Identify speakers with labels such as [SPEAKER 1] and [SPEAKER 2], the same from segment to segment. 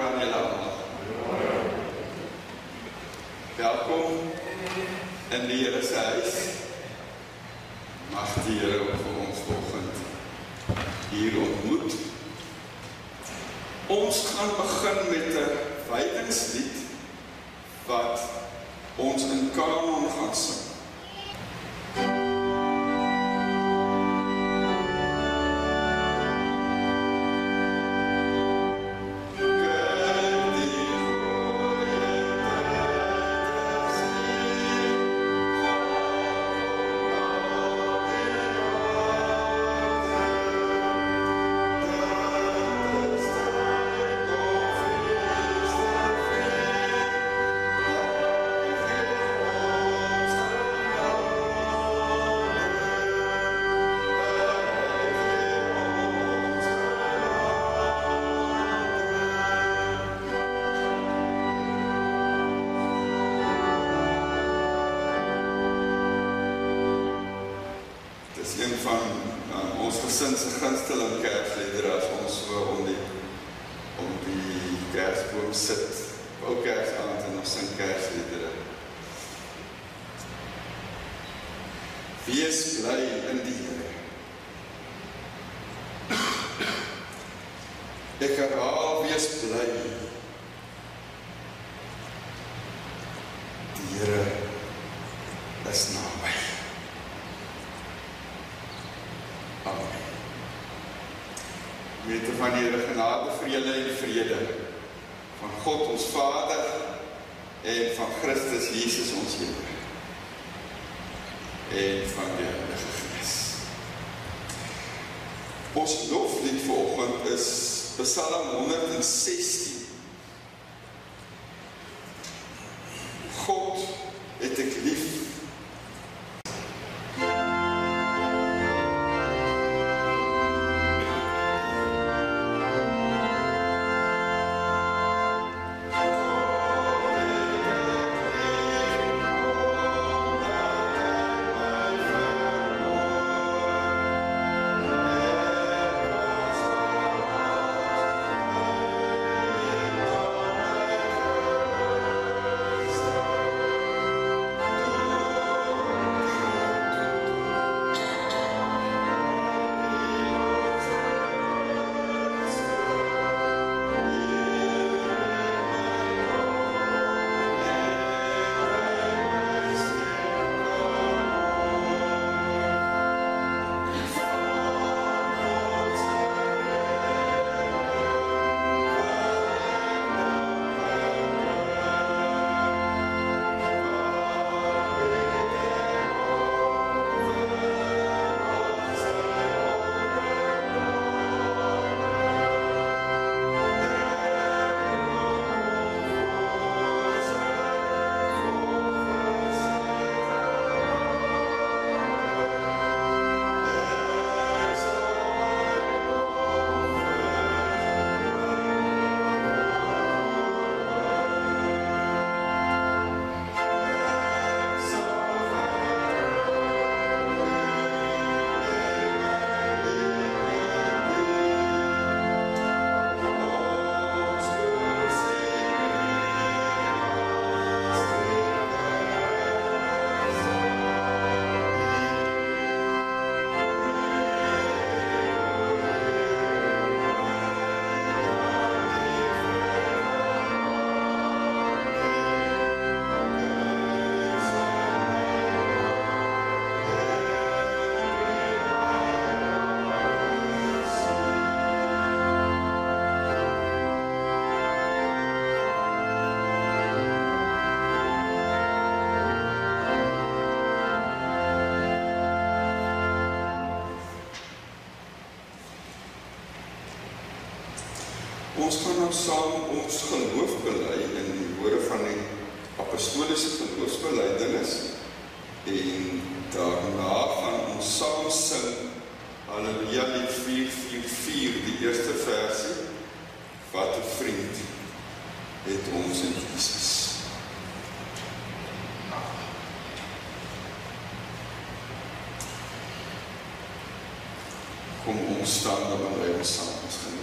[SPEAKER 1] Julle almal. Welkom in die Here se huis. Mag die Here vir ons vanoggend hier ontmoet. Ons gaan begin met 'n wydingslied wat ons in kanon gaan sing. Gesin se gunsteling kersliedere as ons so om die om die kersboom sit. Ou kersaand en ons sing kersliedere. Wees bly in die Here. Ek herhaal wees bly. Die Here is naby. Amen. Wete van die genade, vrede en vrede van God ons Vader en van Christus Jesus ons Here en van die Gees. Ons loflied vanoggend is Psalm 116. Ons gaan nou saam ons geloof bely in die woorde van die apostoliese geloofsbelijdenis en daarna gaan ons saam sing Halleluja lied 444 die eerste versie wat 'n vriend het ons in Jesus. Kom ons staan dan bly ons saam ons geloof.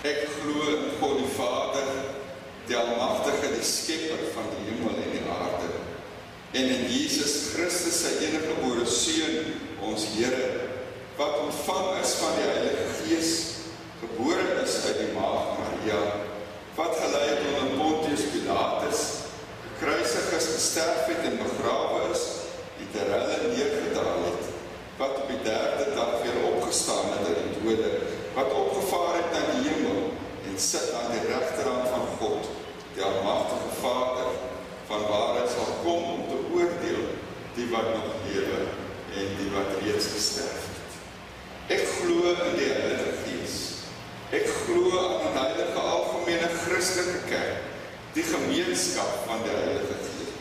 [SPEAKER 1] Ek glo in God die Vader, die almagtige, die skepper van die hemel en die aarde. En in Jesus Christus, sy enige gebore seun, ons Here, wat ontvang is van die Heilige Gees, gebore is uit die maagd Maria, wat gelei het onder Pontius Pilatus, gekruisig is, gesterf het en begrawe is, die terrelle neergedaal het, wat op die derde dag weer opgestaan het uit die dode, wat opgevaar het na die hemel en sit aan die regterhand van God, die almagtige Vader, van waar hy sal kom om te oordeel die wat nog lewe en die wat reeds gesterf het. Glo in die Heilige Gees. Ek glo aan 'n heilige algemene Christelike kerk, die gemeenskap van die Heilige Gees.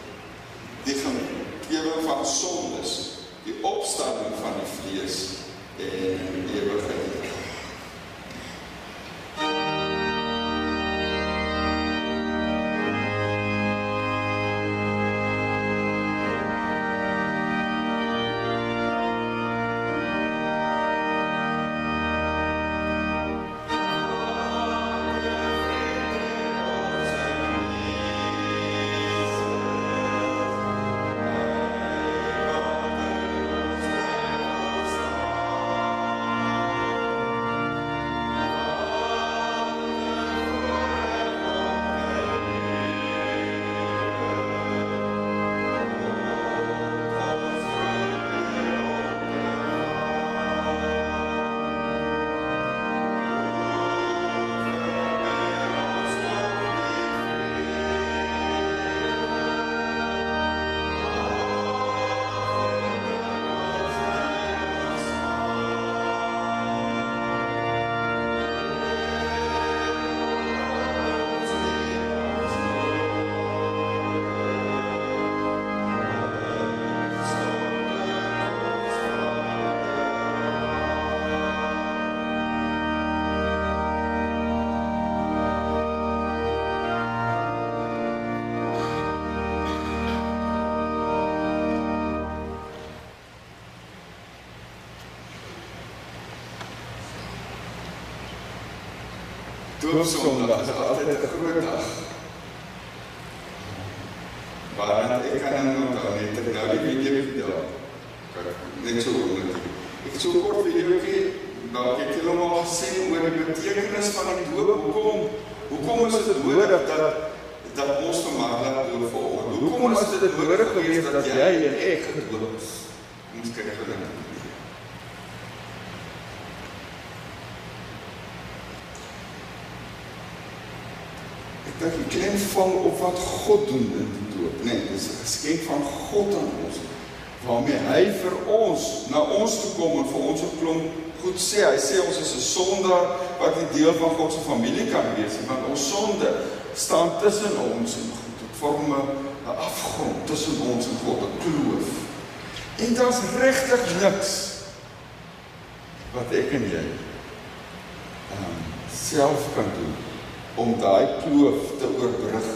[SPEAKER 1] Die vergifnis van sondes, die opstanding van die vlees en die ewige lewe. Doopsondag is altyd 'n groot dag. Waarna ek kan nou onthou net ek nou die video vertel. Net so net. Ek het so 'n kort videoetjie daar ek het hulle gesien oor die betekenis van die doop. Hoekom hoekom is dit nodig dat dat ons vir Marla doop volg? Hoekom is dit nodig geweest dat jy en ek gedoop is? Ons kyk gou dan. Dat die klein val op wat God doen in die doop. Nee, dis 'n geskenk van God aan ons waarmee hy vir ons na ons toe kom en vir ons 'n klomp goed sê. Hy sê ons is 'n sondaar wat nie deel van God se familie kan wees nie, want ons sonde staan tussen ons en God. Dit vorm 'n afgrond tussen ons en God, 'n kloof. En daar's regtig niks wat ek en jy ehm um, self kan doen om daai kloof te oorbrug.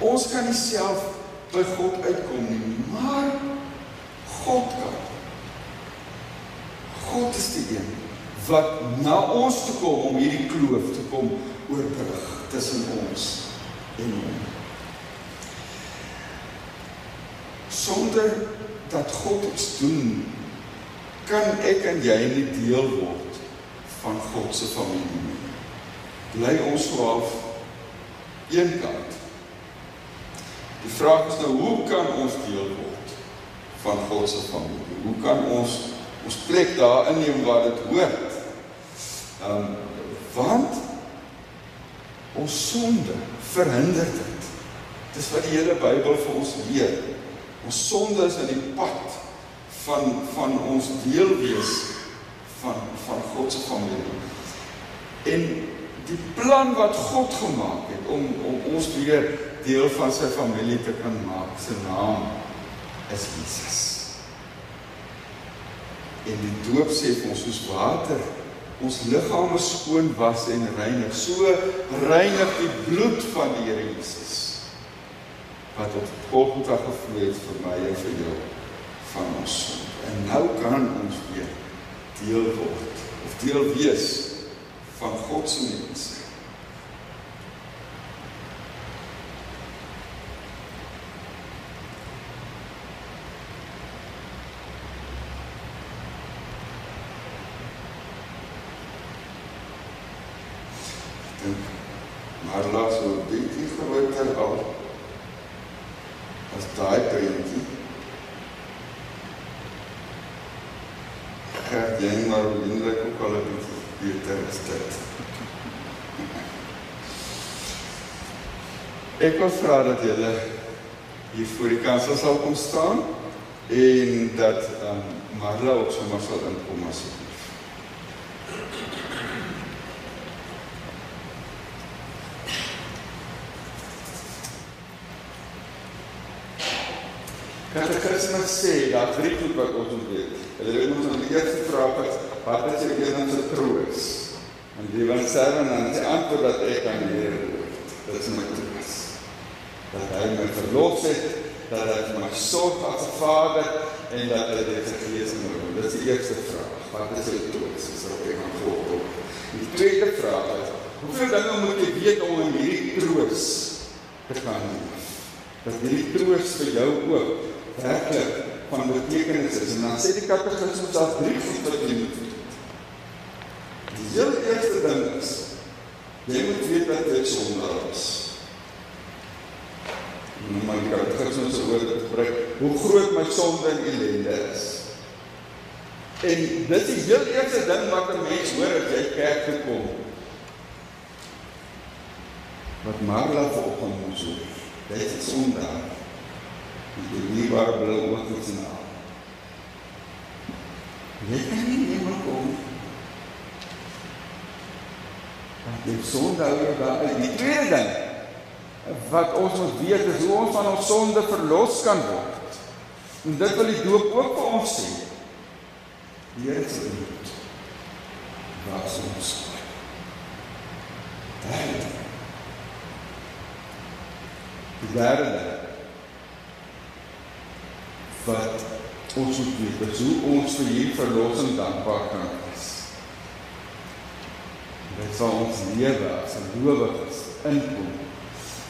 [SPEAKER 1] Ons kan nie self by God uitkom nie, maar God kan. God is die een wat na ons toe kom om hierdie kloof te kom oorbrug tussen ons en hom. Sonder dat God iets doen, kan ek en jy nie deel word van God se familie. Bly ons half eenkant. Die vraag is nou hoe kan ons deel word van God se familie? Hoe kan ons ons plek daar inneem waar dit hoort? Ehm um, want ons sonde verhinder dit. Dis wat die hele Bybel vir ons leer. Ons sonde is in die pad van van ons deel wees van van God se familie. En die plan wat God gemaak het om om ons weer deel van sy familie te kan maak, se naam is Jesus. En die doop sê vir ons soos water ons liggame skoon was en reinig. So reinig die bloed van die Here Jesus wat op Golgotha gevloei het vir my en vir jou van ons. En nou kan ons weer deel word of deel wees van God se mens. Ek wil vra dat julle hier voor die kansel sal kom staan en dat um, Marla ook sommer sal inkom asseblief. Katekismus sê dat drie goed wat ons moet weet. Hulle moet ons die eerste vraag wat wat is jou enigste troos? En die van seven en die antwoord dat ek kan leer. Dit is my troos. Dat hy my verlos het, dat hy my sorg as vader en dat hy dit gees in my. Dit is die eerste vraag. Wat is jou troos? Dis wat ek aan God wil. Die tweede vraag is, hoeveel dinge moet jy weet om in hierdie troos te kan leef? Dat hierdie troos vir jou ook werklik van betekenis is. En dan sê die katekismus daar drie goed wat jy moet weet. Die heel eerste ding is jy moet weet dat jy sondaar is. Nou maar die katekismus se woorde gebruik hoe groot my sonde en ellende is. En dit is heel eerste ding wat 'n mens hoor as jy kerk toe kom. Wat Marla vanoggend moet hoor. Dit is sondaar die liefbare bril oor te sien. Jy kan nie meer kom. Want die sonde hou daar uit. Die tweede ding wat ons moet weet is hoe ons van ons sonde verlos kan word. En dit wil die doop ook vir ons sê. Here se bloed was ons. Die derde wat ons moet weet, is hoe ons vir hierdie verlossing dankbaar kan wees. Dit sal ons lewe as gelowiges inkom.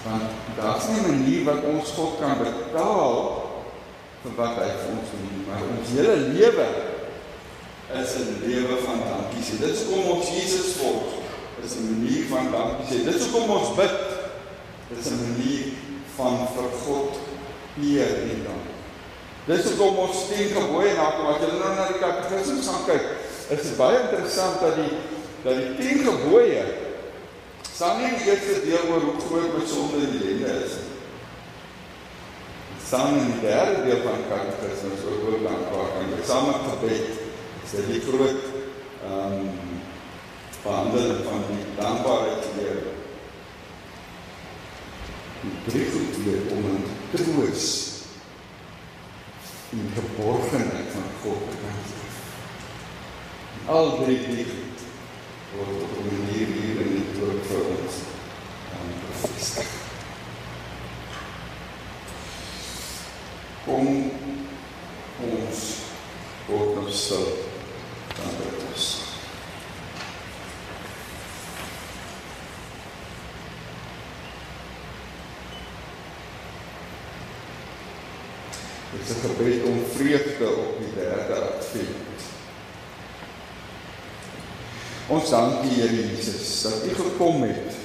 [SPEAKER 1] Want daar's nie 'n manier wat ons God kan betaal vir wat hy vir ons doen, maar ons hele lewe is 'n lewe van dankie sê. Dit is kom ons Jesus volg. Dit is 'n manier van dankie sê. Dit is hoekom ons bid. Dit is 'n manier van vir God eer en dank. Dis hoekom ons tien gebooie nakom. As jy nou na die katekismes gaan kyk, is dit baie interessant dat die dat die tien gebooie staan nie die eerste deel oor hoe groot my sonde en ellende is. Staan in die derde deel van katekismes oor hoe dankbaar kan jy saam met gebed. Dis die groot ehm um, behandeling van die dankbaarheid leer. Die drie goed leer om in troos die geborgenheid van God te kan leef. Al drie dinge word op 'n manier hier in die woord vir ons aan bevestig. Kom ons word nou stil dan bid ons. Dit is 'n gebed om vreugde op die derde advent. Ons dank U Here Jesus dat U gekom het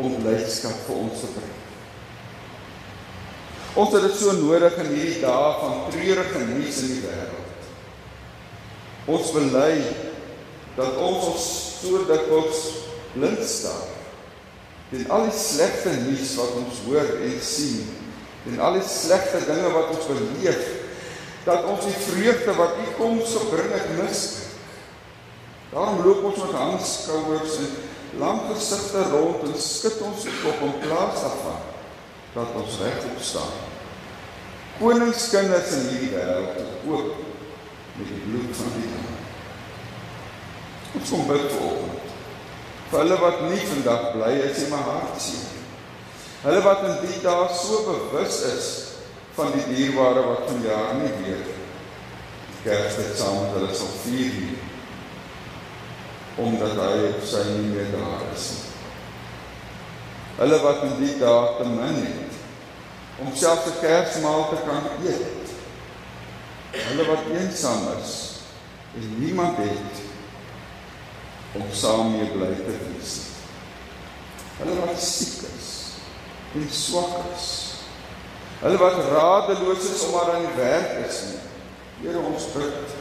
[SPEAKER 1] om blydskap vir ons te bring. Ons het dit so nodig in hierdie dae van treurige nuus in die wêreld. Ons bely dat ons ons so dikwels blind staan teen al die slegte nuus wat ons hoor en sien en al die slegte dinge wat ons beleef dat ons die vreugde wat U kom so bring het mis. Daarom loop ons met handskouers en lang gesigte rond en skud ons kop in plaas daarvan dat ons regop staan. Koningskinders in hierdie wêreld ook met die bloed van die. Ons kom bid vir oggend. Vir hulle wat nie vandag bly is in my hart sien. Hulle wat in die dae so bewus is van die dierbare wat vanjaar nie weer Kersfees saam met hulle sal vier nie. Omdat hy of sy nie meer daar is nie. Hulle wat in die dae te min het om self 'n Kersmaal te kan eet. Hulle wat eensaam is en niemand het om saam mee bly te wees. Hulle wat siek is en swak is. Hulle wat radeloos is omdat hulle nie werk is nie. Here ons bid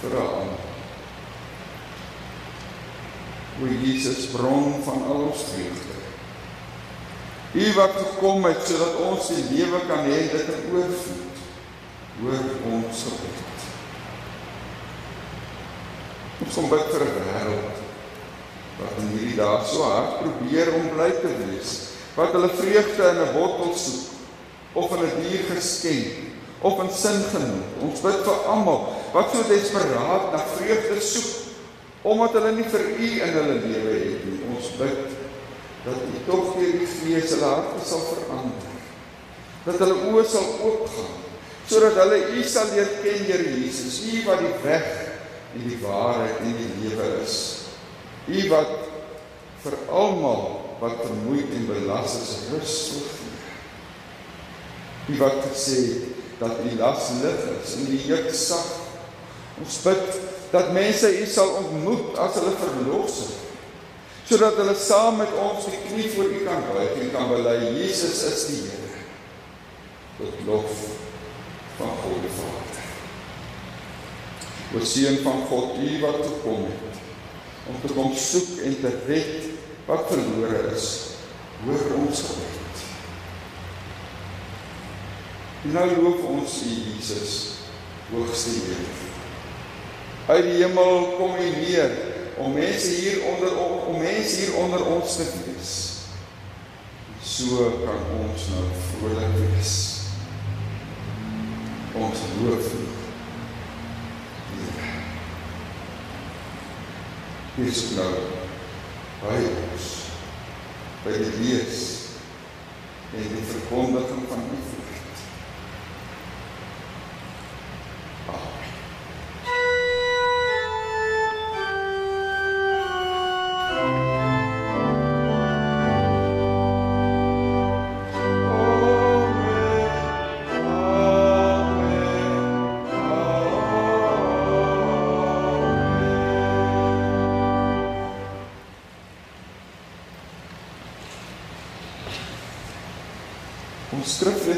[SPEAKER 1] vir hulle. O Jesus, bron van al ons vreugde. U wat gekom het sodat ons die lewe kan hê dit in oorvloed. Hoor ons gebed. Ons kom bid vir 'n wêreld wat in hierdie dae so hard probeer om bly te wees, wat hulle vreugde in 'n bottel soek of in 'n dier geskenk of in sin genoem. Ons bid vir almal wat so desperaat na vreugde soek omdat hulle nie vir u in hulle lewe het nie. Ons bid dat u tog deur die Gees hulle harte sal verander. Dat hulle oë sal oopgaan sodat hulle u sal leer ken, Here Jesus, u wat die weg en die waarheid en die lewe is. U wat vir almal wat vermoeid en belas is, rus sal gee. U wat gesê dat u las lig is en die juk sag. Ons bid dat mense U sal ontmoet as hulle verlosser sodat hulle saam met ons die knie voor U kan buig en kan bely Jesus is die Here tot lof van God die Vader. O seun van God, U wat gekom het om te kom soek en te red wat verlore is, hoor ons gebed. Nou loof ons U Jesus, hoogste Here uit die hemel kom hy neer om mense hier onder om mense hier onder ons te wees. So kan ons nou vrolik wees. Ons loof U. Dis nou by ons by die lees en die verkondiging van U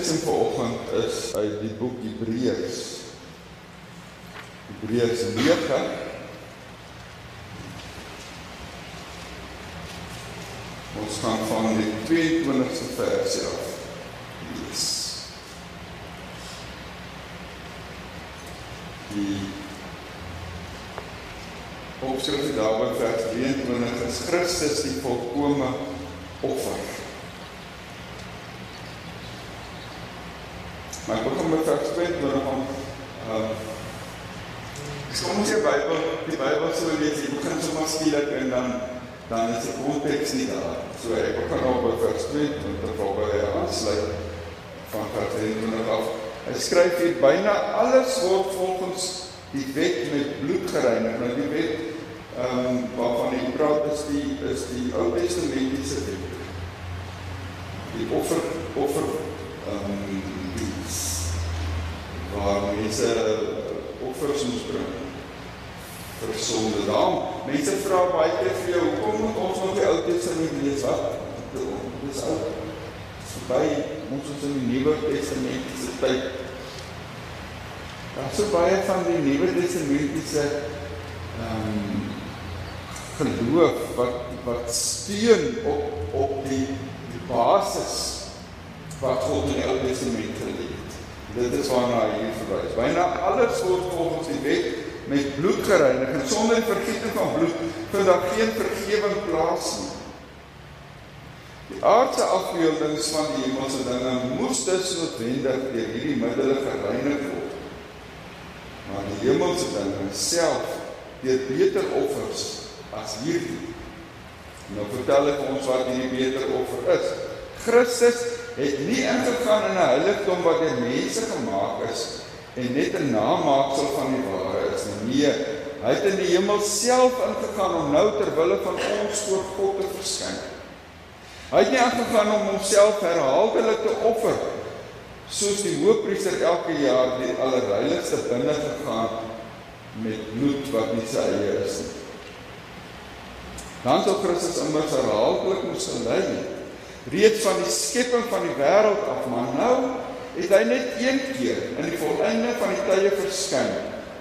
[SPEAKER 1] skriflesing vanoggend is uit die boek Hebreërs. Hebreërs 9 Ons gaan van die 22ste vers af lees. Die Opskrif daar by vers 23 is Christus die volkomme offer. Maar ek begin met vers 20 van uh, Kom ons jy Bybel, die Bybel so lees, jy begin so maar skielik en dan dan is die konteks nie daar. So ek begin al by vers 20 en dan waar hy aansluit van vers 21 af. Hy skryf hier byna alles word volgens die wet met bloed gereinig. Nou die wet um, waarvan hy praat is die is die Ou Testamentiese wet. Die offer offer um, waar mense offers moes bring vir sonde. Daarom mense vra baie keer vir jou, hoekom moet ons nog die Ou Testament lees? Wat? Dis ou. Verby ons ons in die Nuwe Testamentiese tyd. Daar so baie van die Nuwe Testamentiese ehm um, geloof wat wat steun op op die die basis wat God in die Ou Testament gelê het. Dit is waarna hy hier verwys. Byna alles word volgens die wet met bloed gereinig en sonder vergieting van bloed vind daar geen vergifnis plaas nie. Die aardse afbeeldings van die hemelse dinge moes dus noodwendig deur hierdie middele gereinig word. Maar die hemelse dinge self deur beter offers as hierdie. Nou vertel ek ons wat hierdie beter offer is. Christus het nie ingegaan in 'n heiligdom wat deur mense gemaak is en net 'n namaaksel van die ware is nie. Nee, Hy het in die hemel self ingegaan om nou ter wille van ons voor God te verskyn. Hy het nie aangegaan om homself herhaaldelik te offer soos die hoofpriester elke jaar die allerheiligste binne gegaan met bloed wat nie sy eie is nie. Dan sou Christus immers herhaaldelik moes gelei het reeds van die skepping van die wêreld af, maar nou het hy net een keer in die volleinde van die tye verskyn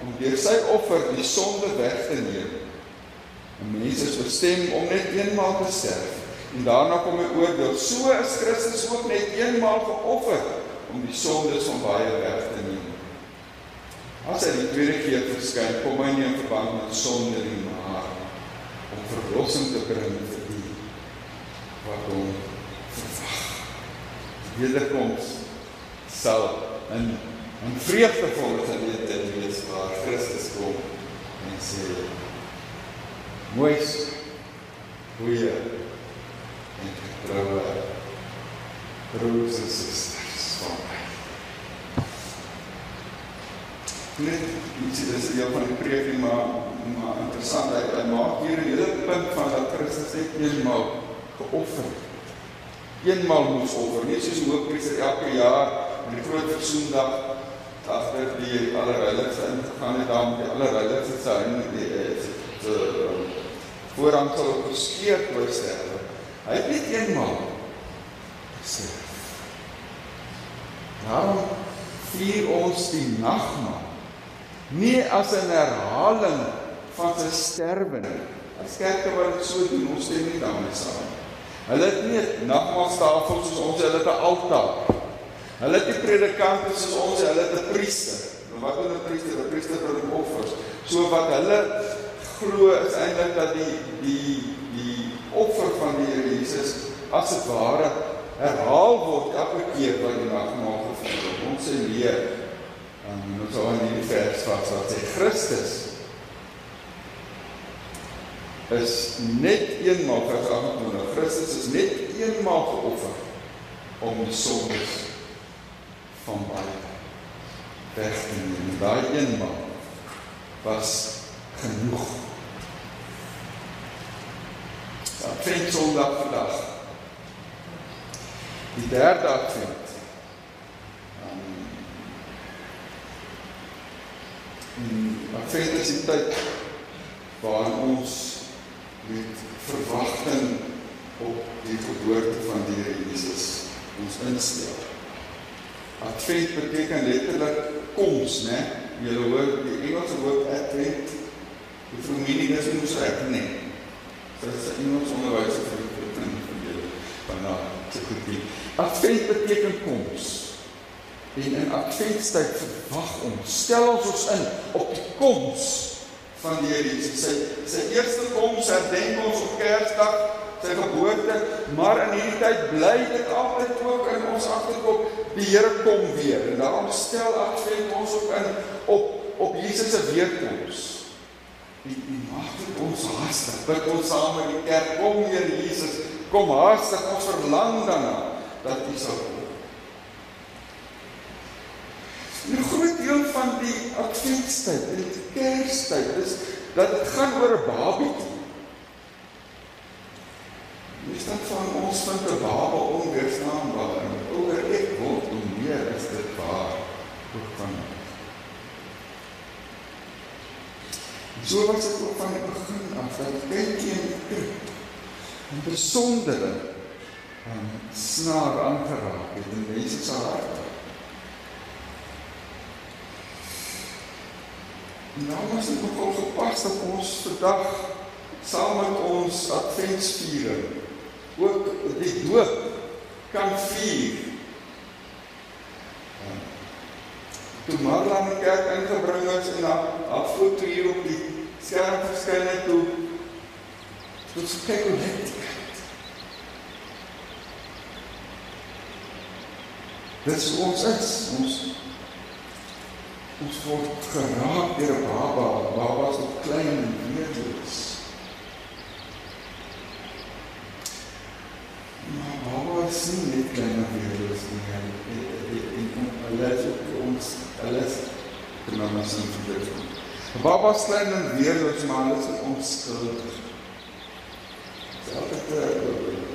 [SPEAKER 1] om deur sy offer die sonde weg te neem. En mense is bestem om net eenmaal te sterf en daarna kom die oordeel. So is Christus ook net eenmaal geoffer om die sondes van baie weg te neem. As hy die tweede keer verskyn, kom hy nie in verband met sonde nie, maar om verlossing te bring vir die wat hom. Wederkoms sal in 'n vreugdevolle gewete wees waar Christus kom en sê: "Moes goeie en getroue broers en susters van my." Net iets is deel van die preek nie, maar maar interessant hy, hy maak hier 'n hele punt van dat Christus net eenmaal geoffer het. Eenmaal moes offer, nie soos die hoofpriester elke jaar in die groot versoendag agter die allerheiligste ingegaan het daar met die allerheiligste se in die se voorhang sal op geskeer word sterwe. Hy het net eenmaal gesê. Daarom vier ons die nagmaal nie as 'n herhaling van sy sterwe nie. As kerke wat so doen, ons stem nie daarmee saam. Hulle het nie nagmaalstafel soos ons, hulle het 'n altaar. Hulle het die predikante soos ons, hulle het 'n priester. En wat doen 'n priester? 'n Priester bring offers. So wat hulle glo is eintlik dat die die die offer van die Here Jesus as dit ware herhaal word elke keer wat die nagmaal gevier word. Ons sê leer en ons sal in hierdie vers vas wat sê Christus is net eenmaal vers 28. Christus is net eenmaal geoffer om die sondes van baie weg te neem. Daai eenmaal was genoeg. Advent Sondag vandag. Die derde Advent. Um, Advent is die tyd waarin ons met verwagting op die geboorte van die Here Jesus ons instel. Advent beteken letterlik koms, né? Jy hoor die Engelse woord advent. Die familie is so reg nie. Dit is 'n Engels onderwyser vir die kind van julle. Vanaf te goed nie. Advent beteken koms. En in adventtyd verwag ons, stel ons ons in op die koms van die Here Jesus. Sy sy eerste koms herdenk ons op Kersdag sy geboorte, maar in hierdie tyd bly dit altyd ook in ons agterkop, die Here kom weer. En daarom stel Advent ons ook in op op Jesus se weerkoms. Die die mag dit ons haastig. Bid ons saam in die kerk, kom Here Jesus, kom haastig, ons verlang daarna dat U sal kom. 'n Groot deel van die Adventtyd en die Kerstyd is dat dit gaan oor 'n babietjie. Meestal van ons vind 'n baba onweerstaanbaar en ouer ek word hoe meer is dit waar ook van. So was dit ook van die begin af dat kykie en krip en besondere en snaar aangeraak het in mense se harte. Nou was dit ook al gepas dat ons vandag saam met ons adventsviering ook die doop kan vier. Toe Marla in die kerk ingebring is en haar foto hier op die skerm verskyn het toe toe kyk hoe dit Dis ons is ons ons word geraak deur 'n baba, babas wat klein en weerloos. Maar baba is nie net klein en weerloos nie. Hulle is ons hulle is genoem as 'n kind. Babas klein en weerloos maar hulle is onskuldig. Dit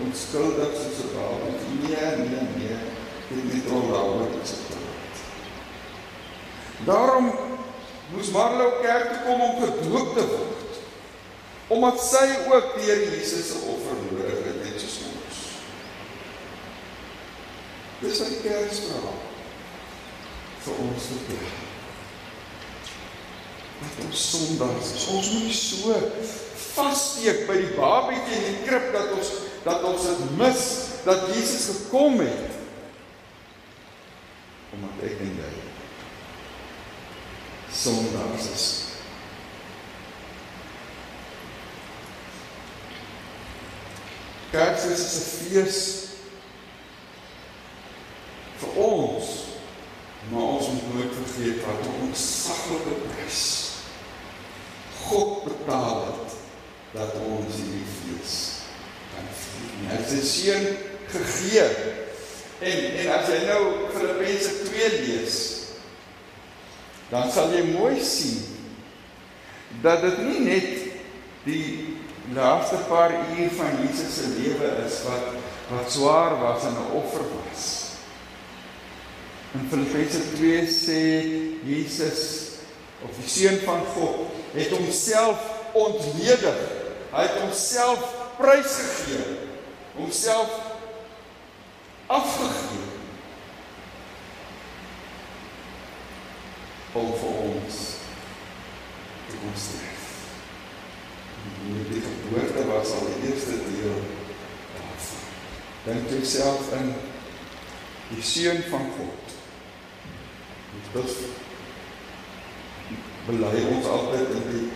[SPEAKER 1] onskuldig soos 'n baba. Nee, nee, nee. Dit is nie iets te praat. Daarom moes Marlo kerk toe kom om gedoop te word. Omdat sy ook deur Jesus se offer nodig het net soos ons. Dis 'n kerkstraal vir ons te bid wat ons sondags. Ons moet nie so vassteek by die babietjie in die krib dat ons dat ons dit mis dat Jesus gekom het. Omdat ek en sondags is. Kersfees is 'n fees vir ons, maar ons moet nooit vergeet wat 'n ontsaglike prys God betaal het dat ons hierdie fees kan vier. Hy het sy seun gegee. En en as jy nou Filippense 2 lees, dan sal jy mooi sien dat dit nie net die laaste paar uur van Jesus se lewe is wat wat swaar was en 'n offer was. In Filippense 2 sê Jesus of die seun van God het homself ontledig. Hy het homself prysgegee. Homself afgegee. Om vir ons te kom sterf. En die geboorte was al die eerste deel daarvan. Dink jouself in die seun van God. Dit bely ons altyd in die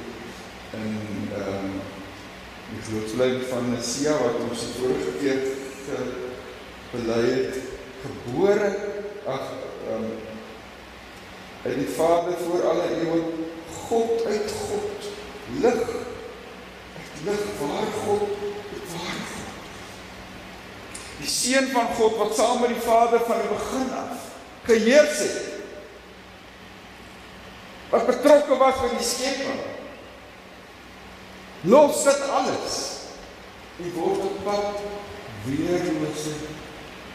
[SPEAKER 1] in um, die grootslyn van Messia wat ons die vorige keer bely het gebore ag um, uit die Vader voor alle eeue God uit God lig uit lig waar God waar God die seun van God wat saam met die Vader van die begin af geheers het wat betrokke was by die skepping. Los dit alles. En word op pad weerlose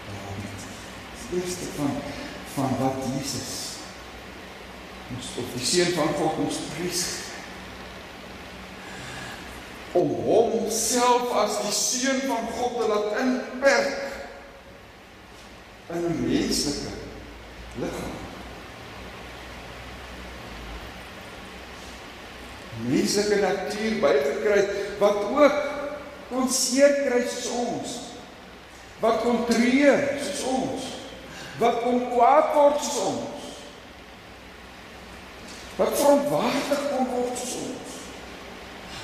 [SPEAKER 1] Dawid. Die eerste van van wat Jesus ons op die seun van God ons prys om homself as die seun van God te laat inperk in 'n menslike liggaam. menslike natuur bygekry wat ook kon seer kry soos ons. Wat kon treur soos ons. Wat kon kwaad word soos ons. Wat verontwaardig kon word soos ons.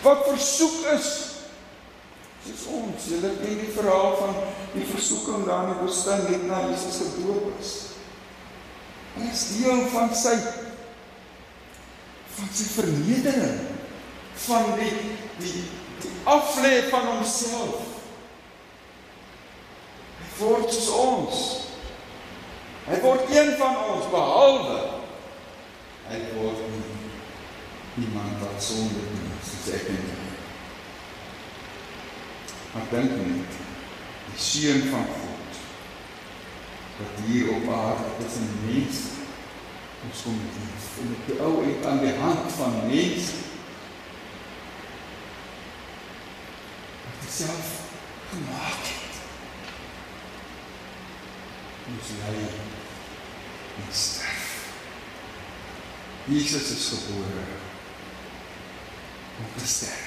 [SPEAKER 1] Wat versoek is soos ons. Julle ken die verhaal van die versoeking daar in die woestyn net na Jesus gedoop is. Dit is deel van sy van sy vernedering van die die, die aflê van homself hy word soos ons hy word een van ons behalwe word iemand wat sonde doen soos ek en jy maar dink net die seun van God wat hier op aarde is 'n mens ons kom in die ou en aan die hand van mense. Wat self gemaak het. Ons lei en sterf Jesus is gebore om te sterf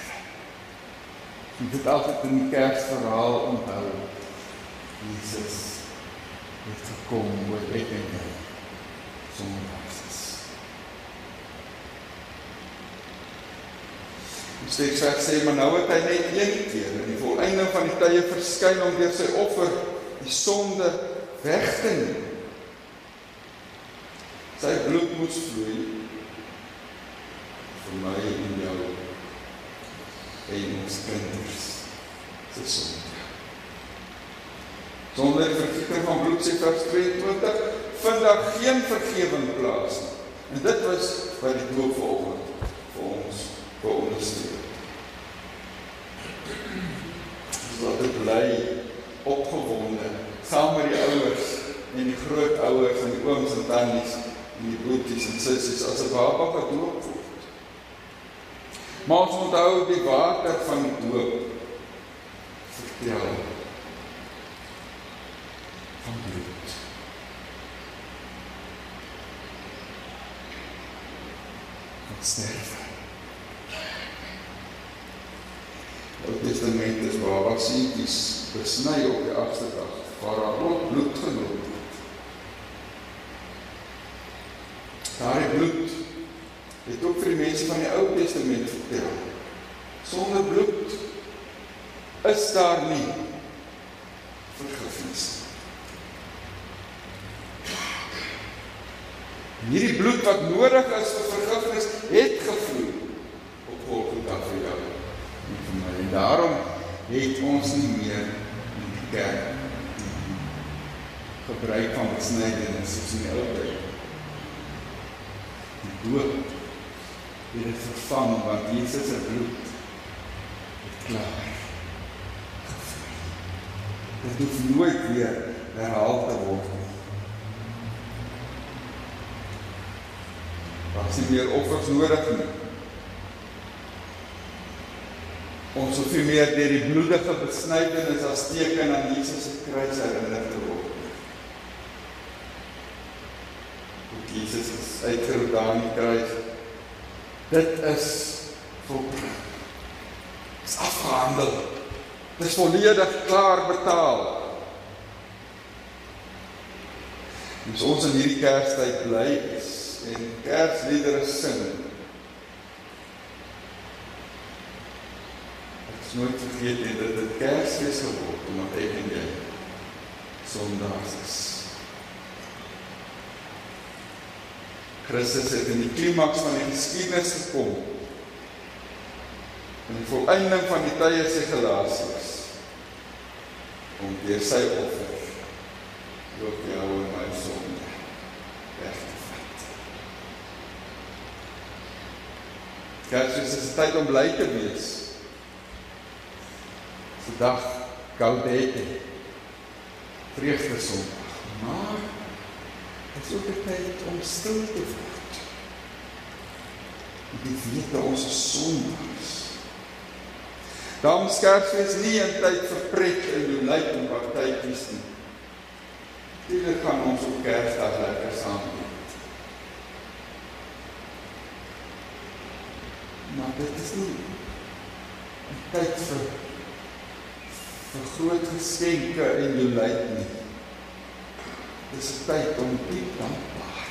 [SPEAKER 1] en dit altyd in die kerkverhaal onthou Jesus het gekom oor ek en jy sondags is. Die steeds sê maar nou het hy net een keer in die volleinde van die tye verskyn om deur sy offer die sonde weg te neem. Sy bloed moes vloei vir my en jou en ons kinders se sonde. Sonder vergifting van bloed sê vers 22 vind daar geen vergifting plaas nie. En dit was wat die doop vanoggend vir ons veronderstel. Laat dit bly opgewonde saam met die ouers en die grootouers en die ooms en tannies en die broertjies en sissies as 'n baba gedoop word. Maar ons onthou die water van die doop vertel van bloed. Wat sterf. Ou Testament is waar wat seentjies besny op die agste dag waar daar ook bloed genoop word. Daardie bloed het ook vir die mense van die Ou Testament vertel. Sonder bloed is daar nie vergifnis nie. Hierdie bloed wat nodig is vir vergifnis het gevloei op Golgotha vir jou en vir my. En daarom het ons nie meer in die kerk gebruik van besnydenis soos in die ou tyd. Die doop het dit vervang want Jesus se bloed het klaar. Dit hoef nooit weer herhaal te word nie. Daar is nie meer offers nodig nie. Ons hoef nie meer deur die bloedige besnydenis as teken aan Jesus se kruis herinner te word. Hoe Jesus is uitgeroep daar aan die kruis. Dit is volbring. Dit is afgehandel. Dit is volledig klaar betaal. Ons ons in hierdie Kerstyd bly is en Kersliedere sing. Ek is nooit vergeet dat dit Kersfees geword omdat ek en jy sondaars is. Christus het in die klimaks van die geskiedenis gekom. In die volëinding van die tye sê Galasiërs om deur sy offer ook jou en my sonde weg te vat. Kersfees is 'n tyd om bly te wees. Dis 'n dag Gaudete. Vreugde Sondag. Maar dit is ook 'n tyd om stil te word. Die wete ons is sondaars. Dan Kersfees nie 'n tyd vir pret en jolijt en partytjies nie. Dit gaan ons op Kersdag lekker saam eet. Maar dit is nie 'n tyd vir vir groot geskenke en jolijt nie. Dit is 'n tyd om diep dankbaar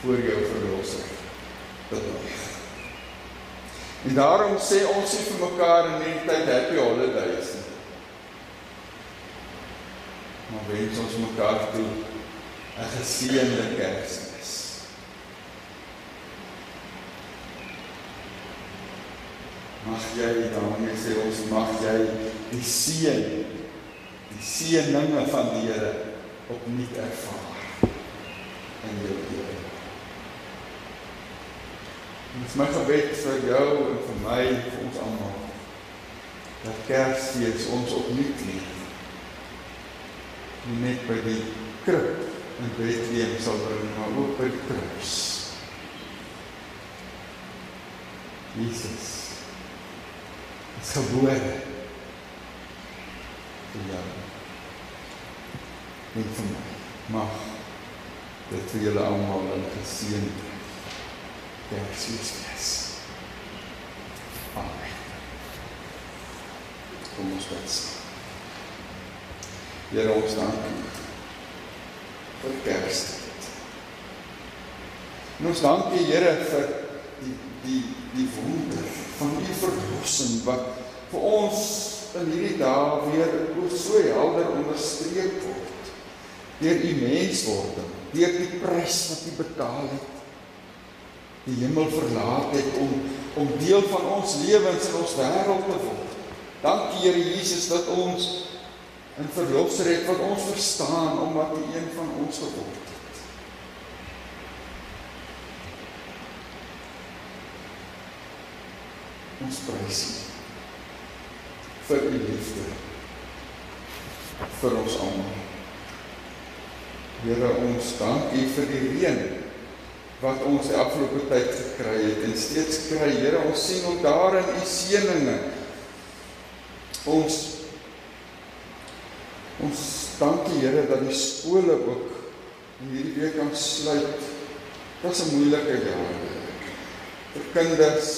[SPEAKER 1] voor jou verlosser te wees. En daarom sê ons nie vir mekaar in hierdie tyd happy holidays nie. Maar wens ons mekaar toe 'n geseënde Kersfees. Mag jy daarmee sê ons mag jy die seën die seëninge van die Here opnuut ervaar in jou lewe. Dit is my gebed vir jou en vir my en vir ons almal dat Kersfees ons opnuut leer. Nie net by die krib in Bethlehem sal bring, maar ook by die kruis. Jesus is gebore vir jou en vir my. Mag dit vir julle almal 'n geseënde Kersfees wees. Amen. Kom ons bid. Here ons dank U vir Kerstyd. En ons dank U Here vir die die die wonder van U verlossing wat vir ons in hierdie dae weer so helder onderstreep word deur U menswording, deur die prys wat U betaal het. Die hemel verlaat het om om deel van ons lewens in ons wêreld te word. Dankie Here Jesus dat ons 'n verlosser het wat ons verstaan omdat hy een van ons geword het. Ons prys U vir U liefde vir ons almal. Here, ons dank U vir die reën wat ons die afgelope tyd gekry het en steeds kry. Here, ons sien ook daarin U seëninge. Ons ons dank U Here dat die skole ook hierdie week kan sluit. Dit was 'n moeilike jaar vir kinders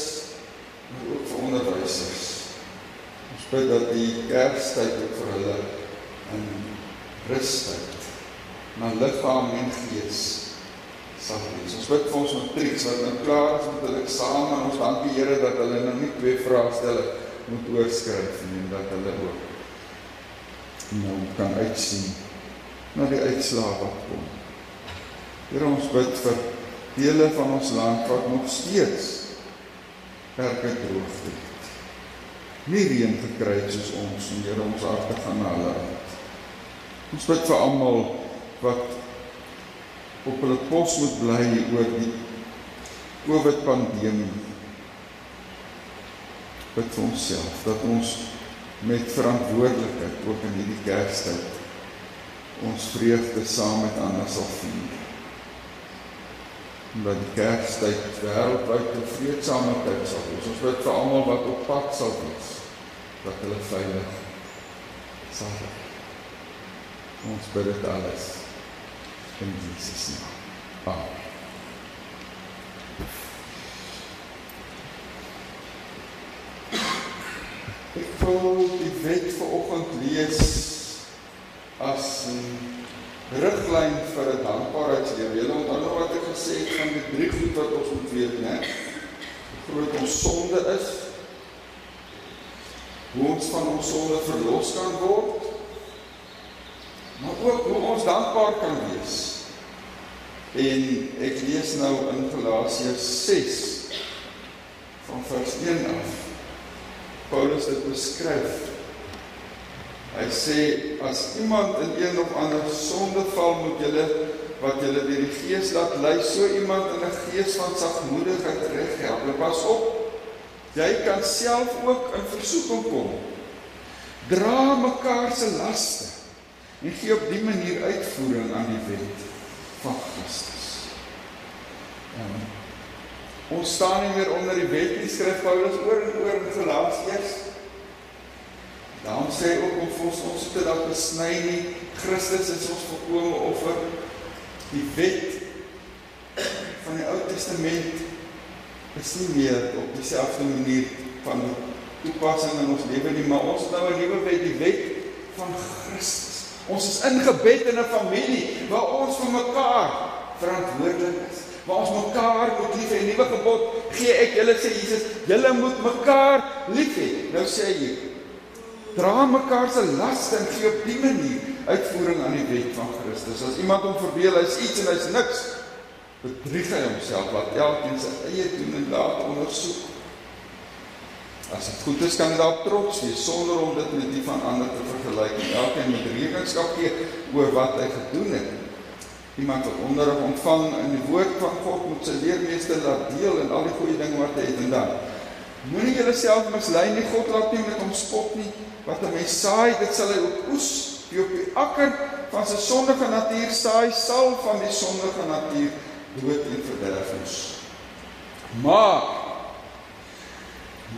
[SPEAKER 1] maar ook vir onderwysers. Ons bid dat die Kerstyd ook vir hulle in rustyd, maar liggaam en gees sal wees. Ons bid vir ons matrieks wat nou klaar is met hulle eksamen en ons dank die Here dat hulle nou nie twee vraestelle moet oorskryf nie en dat hulle ook nou kan uitsien na die uitslae wat kom. Here ons bid vir dele van ons land wat nog steeds perke droogte het. Nie reën gekry het soos ons en Here ons harte gaan na hulle uit. Ons bid vir almal wat op hulle pos moet bly oor die COVID pandemie. Bid vir onsself dat ons met verantwoordelikheid ook in hierdie Kerstyd ons vreugde saam met ander sal vier dat die Kerstyd wêreldwyd 'n vreedsame tyd sal wees. Ons bid vir almal wat op pad sal wees dat hulle veilig sal wees. Ons bid dit alles in Jesus naam. Amen. Ek wil die wet vanoggend lees as 'n riglyn vir 'n dankbaarheidslewe. Julle onthou nog wat ek gesê het van die drie goed wat ons moet weet, né? Groot ons sonde is. Hoe ons van ons sonde verlos kan word. Maar ook hoe ons dankbaar kan wees. En ek lees nou in Galasiërs 6 van vers 1 af. Paulus het beskryf Hy sê as iemand in een of ander sonde val, moet julle wat julle deur die Gees laat lei, so iemand in 'n gees van sagmoedigheid reghelp. Pas op. Jy kan self ook in versoeking kom. Dra mekaar se laste en gee op die manier uitvoering aan die wet van Christus. En ons staan nie meer onder die wet nie, skryf Paulus oor en oor in Galasiërs Daarom sê ook om ons ons te dat besny nie Christus is ons volkomme offer. Die wet van die Ou Testament is nie meer op dieselfde manier van toepassing in ons lewe nie, maar ons nou 'n nuwe wet, die wet van Christus. Ons is ingebed in 'n familie waar ons vir mekaar verantwoordelik is. Waar ons mekaar moet lief hê. Nuwe gebod gee ek julle sê Jesus, julle moet mekaar lief hê. Nou sê hy dra mekaar se laste en gee op die manier uitvoering aan die wet van Christus. As iemand hom verbeel hy's iets en hy's niks, bedrieg hy homself wat elkeen sy eie doen en laat ondersoek. As dit goed is, kan jy daarop trots wees sonder om dit met die van ander te vergelyk. Elkeen moet rekenskap gee oor wat hy gedoen het. Iemand wat onderrig ontvang in die woord van God moet sy leermeester laat deel in al die goeie dinge wat hy het en dan. Moenie jouself mislei nie. God laat nie met hom spot nie wat 'n mens saai, dit sal hy ook oes. Wie op die akker van sy sondige natuur saai, sal van die sondige natuur dood en verderfnis. Maar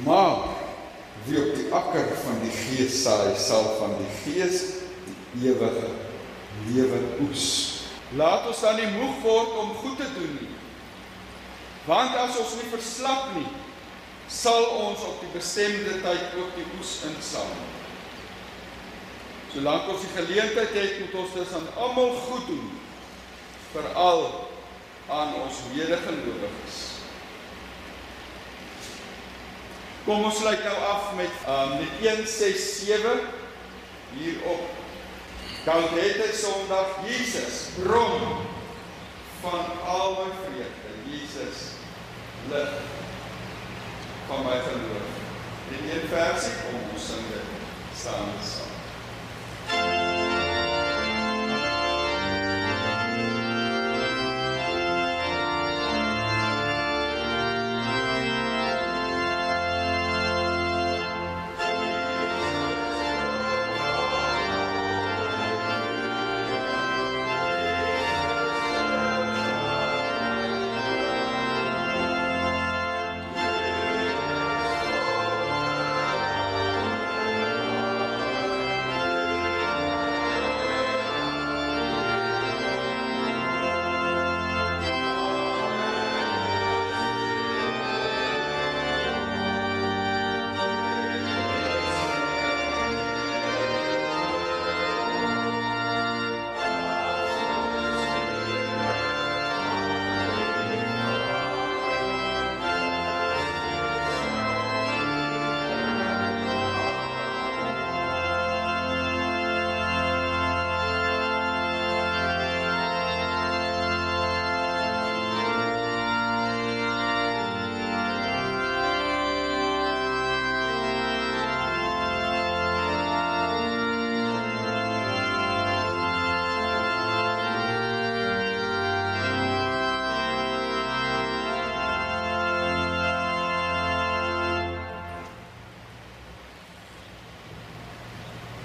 [SPEAKER 1] maar wie op die akker van die gees saai, sal van die gees die ewige lewe oes. Laat ons dan nie moeg word om goed te doen nie. Want as ons nie verslap nie, sal ons op die bestemde tyd ook die oes insamel. Solank ons die geleentheid het, moet ons dit aan almal goed doen, veral aan ons medegelowiges. Kom ons sluit nou af met um met 167 hier op Gaudete Sondag Jesus bron van al my vrede Jesus lig van my geloof. In een versie kom ons sing dit staan saam.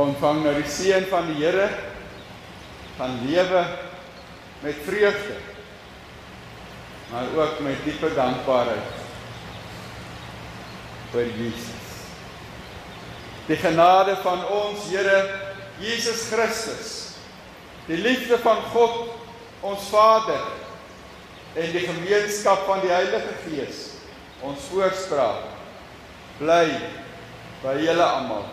[SPEAKER 1] Ontvang nou die seën van die Here van lewe met vreugde maar ook met diepe dankbaarheid vir Jesus. Die genade van ons Here Jesus Christus, die liefde van God ons Vader en die gemeenskap van die Heilige Gees ons voorspraak bly by julle almal